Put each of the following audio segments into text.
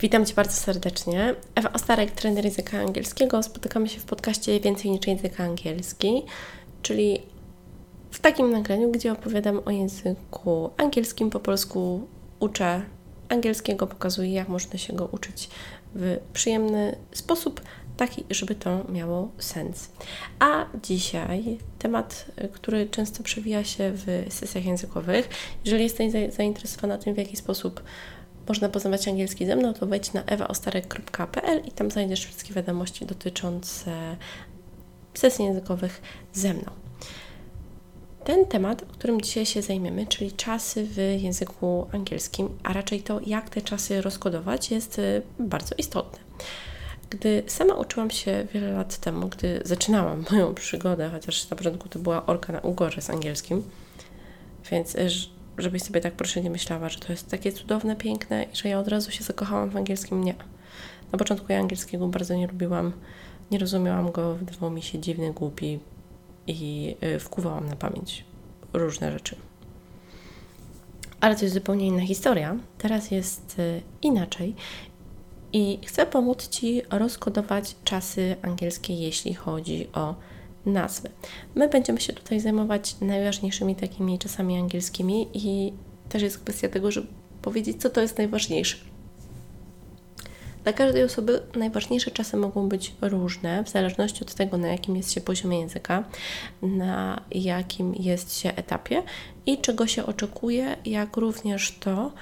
Witam Cię bardzo serdecznie. Ewa Ostarek, trener języka angielskiego. Spotykamy się w podcaście Więcej niż język angielski, czyli w takim nagraniu, gdzie opowiadam o języku angielskim, po polsku uczę angielskiego, pokazuję, jak można się go uczyć w przyjemny sposób, taki, żeby to miało sens. A dzisiaj temat, który często przewija się w sesjach językowych. Jeżeli jesteś zainteresowana tym, w jaki sposób można poznawać angielski ze mną, to wejdź na ewaostarek.pl i tam znajdziesz wszystkie wiadomości dotyczące sesji językowych ze mną. Ten temat, którym dzisiaj się zajmiemy, czyli czasy w języku angielskim, a raczej to, jak te czasy rozkodować, jest y, bardzo istotny. Gdy sama uczyłam się wiele lat temu, gdy zaczynałam moją przygodę, chociaż na początku to była orka na ugorze z angielskim, więc y, żebyś sobie tak proszę nie myślała, że to jest takie cudowne, piękne i że ja od razu się zakochałam w angielskim. Nie. Na początku ja angielskiego bardzo nie lubiłam, nie rozumiałam go, wydawał mi się dziwny, głupi i y, wkuwałam na pamięć różne rzeczy. Ale to jest zupełnie inna historia. Teraz jest y, inaczej i chcę pomóc Ci rozkodować czasy angielskie, jeśli chodzi o nazwy. My będziemy się tutaj zajmować najważniejszymi takimi czasami angielskimi i też jest kwestia tego, żeby powiedzieć, co to jest najważniejsze. Dla każdej osoby najważniejsze czasy mogą być różne, w zależności od tego, na jakim jest się poziomie języka, na jakim jest się etapie i czego się oczekuje, jak również to,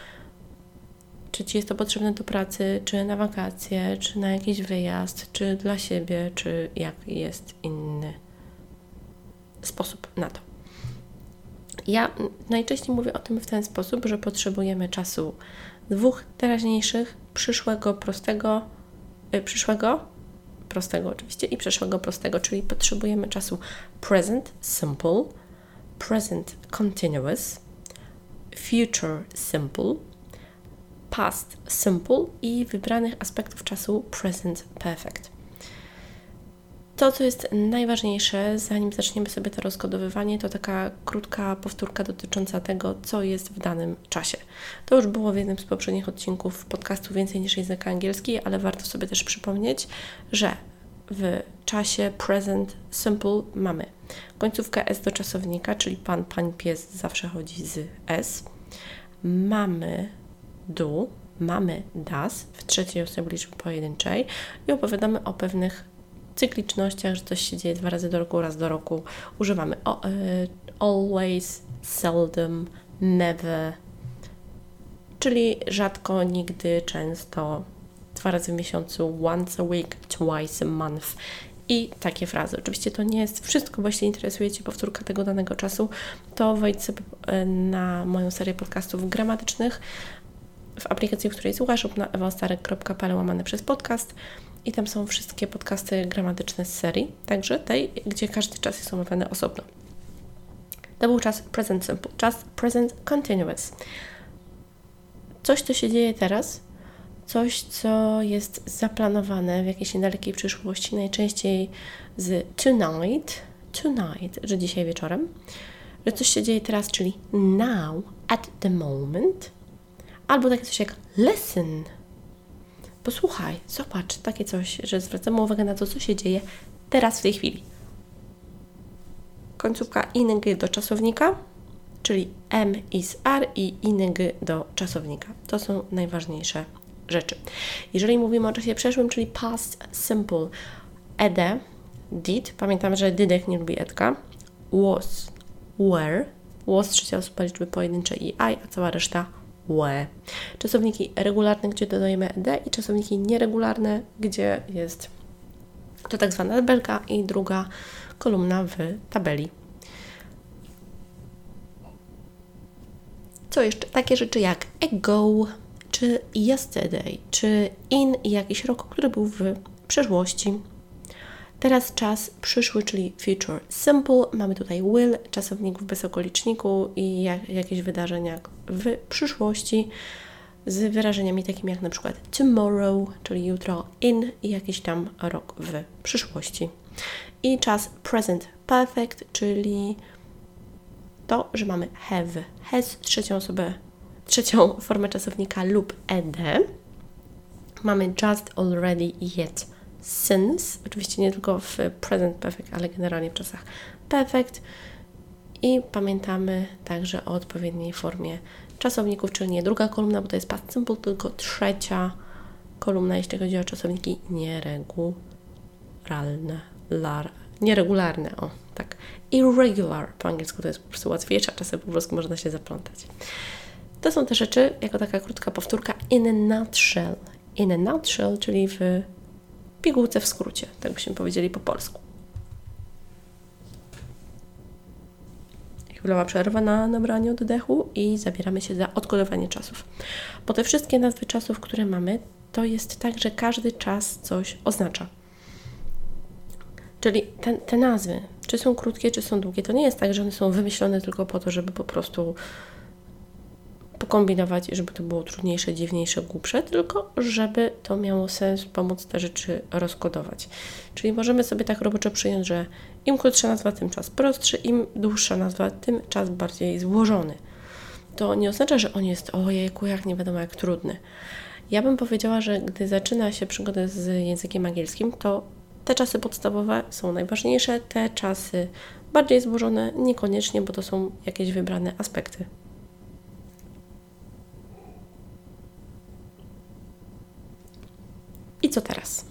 czy Ci jest to potrzebne do pracy, czy na wakacje, czy na jakiś wyjazd, czy dla siebie, czy jak jest inny sposób na to. Ja najczęściej mówię o tym w ten sposób, że potrzebujemy czasu dwóch teraźniejszych, przyszłego, prostego, y, przyszłego, prostego oczywiście i przyszłego, prostego, czyli potrzebujemy czasu present simple, present continuous, future simple, past simple i wybranych aspektów czasu present perfect. To, co jest najważniejsze, zanim zaczniemy sobie to rozkodowywanie, to taka krótka powtórka dotycząca tego, co jest w danym czasie. To już było w jednym z poprzednich odcinków podcastu Więcej niż język angielski, ale warto sobie też przypomnieć, że w czasie present simple mamy końcówkę S do czasownika, czyli pan, pań, pies zawsze chodzi z S. Mamy do, mamy das w trzeciej osobie liczby pojedynczej i opowiadamy o pewnych cyklicznościach, że coś się dzieje dwa razy do roku, raz do roku. Używamy y, always, seldom, never, czyli rzadko, nigdy, często, dwa razy w miesiącu, once a week, twice a month i takie frazy. Oczywiście to nie jest wszystko, bo jeśli interesuje Cię powtórka tego danego czasu, to wejdź sobie y, na moją serię podcastów gramatycznych w aplikacji, w której słuchasz lub na ewastarek.pl łamane przez podcast i tam są wszystkie podcasty gramatyczne z serii, także tej, gdzie każdy czas jest omawiany osobno. To był czas present simple, czas present continuous. Coś, co się dzieje teraz, coś, co jest zaplanowane w jakiejś niedalekiej przyszłości, najczęściej z tonight, tonight, że dzisiaj wieczorem, że coś się dzieje teraz, czyli now, at the moment, albo takie coś jak listen, posłuchaj, zobacz, takie coś, że zwracamy uwagę na to, co się dzieje teraz, w tej chwili. Końcówka ing do czasownika, czyli m is r i ing do czasownika. To są najważniejsze rzeczy. Jeżeli mówimy o czasie przeszłym, czyli past simple, ed, did, pamiętam, że didek nie lubi edka, was, were, was trzecia osoba liczby pojedyncze i I, a cała reszta łe. Czasowniki regularne, gdzie dodajemy d i czasowniki nieregularne, gdzie jest to tak zwana tabelka i druga kolumna w tabeli. Co jeszcze? Takie rzeczy jak ago, czy yesterday, czy in jakiś rok, który był w przeszłości. Teraz czas przyszły, czyli future simple. Mamy tutaj will, czasownik w bezokoliczniku i jak, jakieś wydarzenia w przyszłości z wyrażeniami takimi jak na przykład tomorrow, czyli jutro, in i jakiś tam rok w przyszłości. I czas present perfect, czyli to, że mamy have, has, trzecią osobę, trzecią formę czasownika lub ed. Mamy just, already, yet, since. Oczywiście nie tylko w present perfect, ale generalnie w czasach perfect. I pamiętamy także o odpowiedniej formie czasowników, czyli nie druga kolumna, bo to jest past simple, tylko trzecia kolumna, jeśli chodzi o czasowniki nieregularne. Lar, nieregularne, o tak. Irregular po angielsku to jest po prostu łatwiejsze, a czasem po polsku można się zaplątać. To są te rzeczy, jako taka krótka powtórka in a nutshell. In a nutshell, czyli w pigułce w skrócie, tak byśmy powiedzieli po polsku. chwilowa przerwa na nabranie oddechu i zabieramy się za odkodowanie czasów. Bo te wszystkie nazwy czasów, które mamy, to jest tak, że każdy czas coś oznacza. Czyli te, te nazwy, czy są krótkie, czy są długie, to nie jest tak, że one są wymyślone tylko po to, żeby po prostu pokombinować, żeby to było trudniejsze, dziwniejsze, głupsze, tylko żeby to miało sens pomóc te rzeczy rozkodować. Czyli możemy sobie tak roboczo przyjąć, że im krótsza nazwa, tym czas prostszy, im dłuższa nazwa, tym czas bardziej złożony. To nie oznacza, że on jest ojejku, jak nie wiadomo jak trudny. Ja bym powiedziała, że gdy zaczyna się przygodę z językiem angielskim, to te czasy podstawowe są najważniejsze, te czasy bardziej złożone niekoniecznie, bo to są jakieś wybrane aspekty. I co teraz?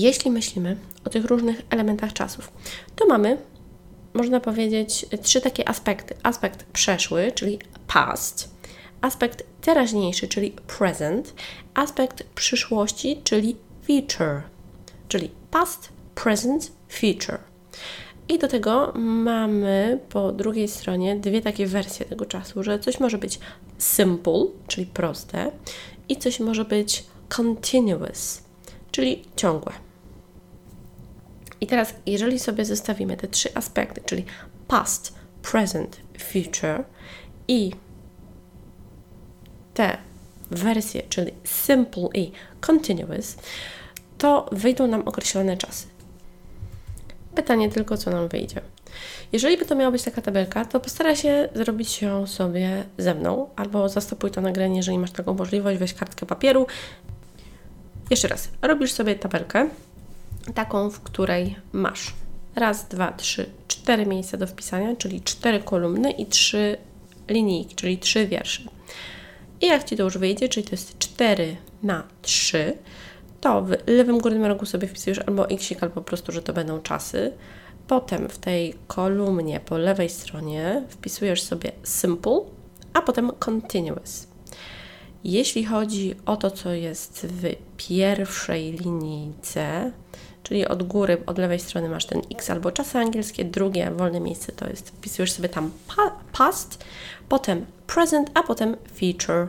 Jeśli myślimy o tych różnych elementach czasów, to mamy, można powiedzieć, trzy takie aspekty. Aspekt przeszły, czyli past, aspekt teraźniejszy, czyli present, aspekt przyszłości, czyli future, czyli past, present, future. I do tego mamy po drugiej stronie dwie takie wersje tego czasu, że coś może być simple, czyli proste, i coś może być continuous, czyli ciągłe. I teraz, jeżeli sobie zestawimy te trzy aspekty, czyli past, present, future i te wersje, czyli simple i continuous, to wyjdą nam określone czasy. Pytanie tylko, co nam wyjdzie. Jeżeli by to miała być taka tabelka, to postaraj się zrobić ją sobie ze mną, albo zastopuj to nagranie, jeżeli masz taką możliwość, weź kartkę papieru jeszcze raz, robisz sobie tabelkę, taką, w której masz raz, dwa, trzy, cztery miejsca do wpisania, czyli cztery kolumny i trzy linijki, czyli trzy wiersze. I jak Ci to już wyjdzie, czyli to jest 4 na 3, to w lewym górnym rogu sobie wpisujesz albo x, albo po prostu, że to będą czasy. Potem w tej kolumnie po lewej stronie wpisujesz sobie simple, a potem continuous. Jeśli chodzi o to, co jest w pierwszej linijce, czyli od góry, od lewej strony masz ten X albo czasy angielskie, drugie wolne miejsce to jest, wpisujesz sobie tam past, potem present, a potem future.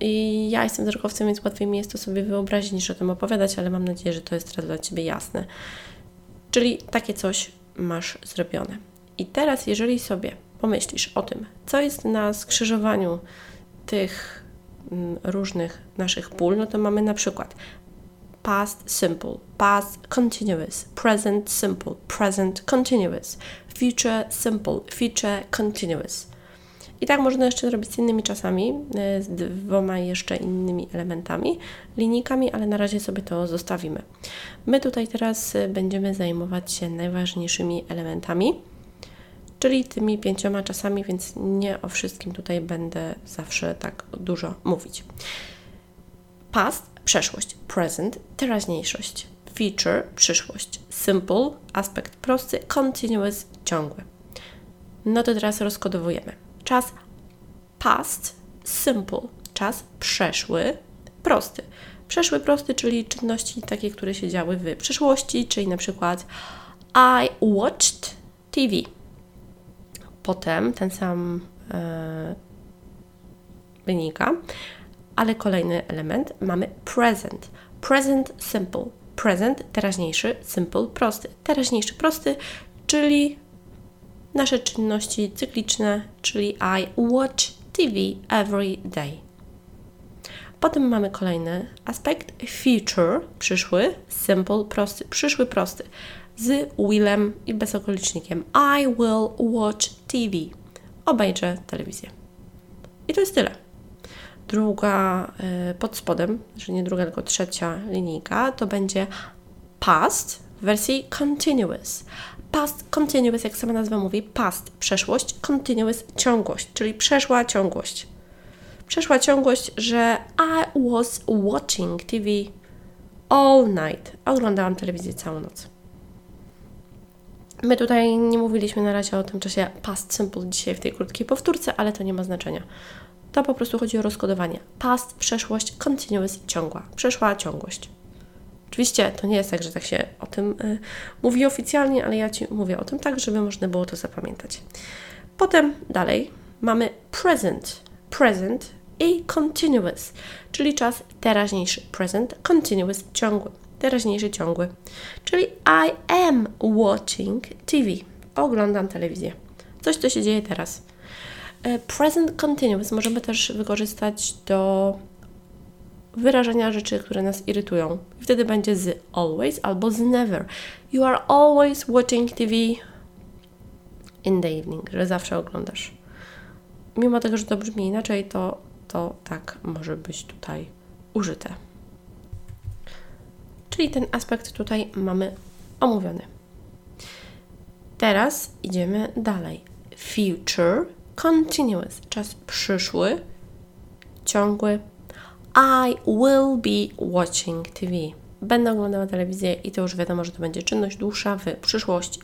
I ja jestem wzrokowcem, więc łatwiej mi jest to sobie wyobrazić niż o tym opowiadać, ale mam nadzieję, że to jest teraz dla Ciebie jasne. Czyli takie coś masz zrobione. I teraz, jeżeli sobie pomyślisz o tym, co jest na skrzyżowaniu tych mm, różnych naszych pól, no to mamy na przykład past simple, past continuous, present simple, present continuous, future simple, future continuous. I tak można jeszcze zrobić z innymi czasami, e, z dwoma jeszcze innymi elementami, linijkami, ale na razie sobie to zostawimy. My tutaj teraz e, będziemy zajmować się najważniejszymi elementami czyli tymi pięcioma czasami, więc nie o wszystkim tutaj będę zawsze tak dużo mówić. Past, przeszłość, present, teraźniejszość, feature, przyszłość, simple, aspekt prosty, continuous, ciągły. No to teraz rozkodowujemy. Czas past, simple, czas przeszły, prosty. Przeszły prosty, czyli czynności takie, które się działy w przeszłości, czyli na przykład I watched TV potem ten sam e, wynika, ale kolejny element mamy present. Present simple. Present teraźniejszy, simple prosty. Teraźniejszy prosty, czyli nasze czynności cykliczne, czyli I watch TV every day. Potem mamy kolejny aspekt future, przyszły, simple, prosty, przyszły, prosty z willem i bezokolicznikiem. I will watch TV. Obejrzę telewizję. I to jest tyle. Druga y, pod spodem, że nie druga, tylko trzecia linijka, to będzie past w wersji continuous. Past continuous, jak sama nazwa mówi, past przeszłość, continuous ciągłość, czyli przeszła ciągłość. Przeszła ciągłość, że I was watching TV all night. Oglądałam telewizję całą noc. My tutaj nie mówiliśmy na razie o tym czasie past simple dzisiaj w tej krótkiej powtórce, ale to nie ma znaczenia. To po prostu chodzi o rozkodowanie. Past, przeszłość, continuous, ciągła. Przeszła ciągłość. Oczywiście to nie jest tak, że tak się o tym y, mówi oficjalnie, ale ja Ci mówię o tym tak, żeby można było to zapamiętać. Potem dalej mamy present. Present i continuous, czyli czas teraźniejszy. Present, continuous, ciągły. Teraźniejszy, ciągły. Czyli I am watching TV. Oglądam telewizję. Coś, co się dzieje teraz. E, present continuous możemy też wykorzystać do wyrażenia rzeczy, które nas irytują. Wtedy będzie z always albo z never. You are always watching TV in the evening, że zawsze oglądasz. Mimo tego, że to brzmi inaczej, to, to tak może być tutaj użyte. Czyli ten aspekt tutaj mamy omówiony. Teraz idziemy dalej. Future continuous, czas przyszły, ciągły. I will be watching TV. Będę oglądała telewizję i to już wiadomo, że to będzie czynność dłuższa w przyszłości.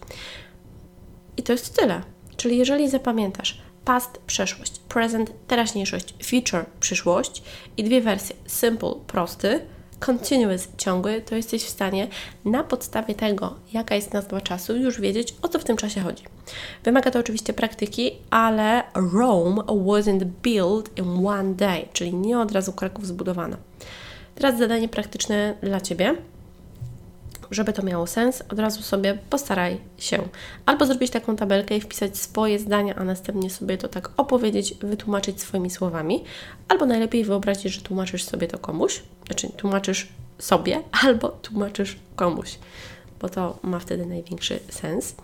I to jest tyle. Czyli jeżeli zapamiętasz past, przeszłość, present, teraźniejszość, future, przyszłość i dwie wersje simple, prosty, continuous, ciągły, to jesteś w stanie na podstawie tego, jaka jest nazwa czasu, już wiedzieć, o co w tym czasie chodzi. Wymaga to oczywiście praktyki, ale Rome wasn't built in one day, czyli nie od razu Kraków zbudowano. Teraz zadanie praktyczne dla Ciebie żeby to miało sens, od razu sobie postaraj się. Albo zrobić taką tabelkę i wpisać swoje zdania, a następnie sobie to tak opowiedzieć, wytłumaczyć swoimi słowami, albo najlepiej wyobrazić, że tłumaczysz sobie to komuś, znaczy tłumaczysz sobie albo tłumaczysz komuś, bo to ma wtedy największy sens.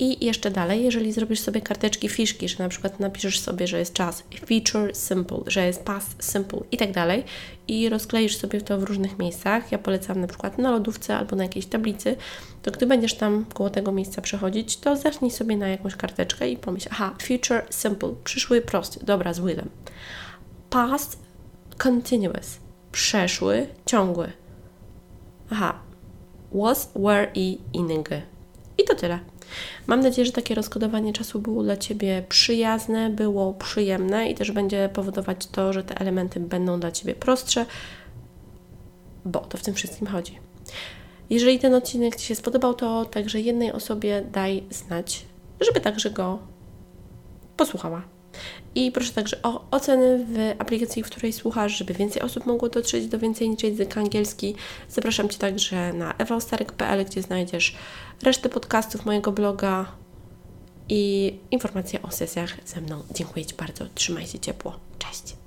I jeszcze dalej, jeżeli zrobisz sobie karteczki fiszki, że na przykład napiszesz sobie, że jest czas feature simple, że jest past simple i tak dalej i rozkleisz sobie to w różnych miejscach, ja polecam na przykład na lodówce albo na jakiejś tablicy, to gdy będziesz tam koło tego miejsca przechodzić, to zacznij sobie na jakąś karteczkę i pomyśl, aha, future simple, przyszły prosty, dobra, z willem. Past continuous, przeszły ciągły. Aha, was, were i inning. I to tyle. Mam nadzieję, że takie rozkodowanie czasu było dla Ciebie przyjazne, było przyjemne i też będzie powodować to, że te elementy będą dla Ciebie prostsze, bo to w tym wszystkim chodzi. Jeżeli ten odcinek Ci się spodobał, to także jednej osobie daj znać, żeby także go posłuchała. I proszę także o oceny w aplikacji, w której słuchasz, żeby więcej osób mogło dotrzeć do więcej niż język angielski. Zapraszam Cię także na ewostarek.pl, gdzie znajdziesz resztę podcastów mojego bloga i informacje o sesjach ze mną. Dziękuję Ci bardzo. Trzymaj się ciepło. Cześć.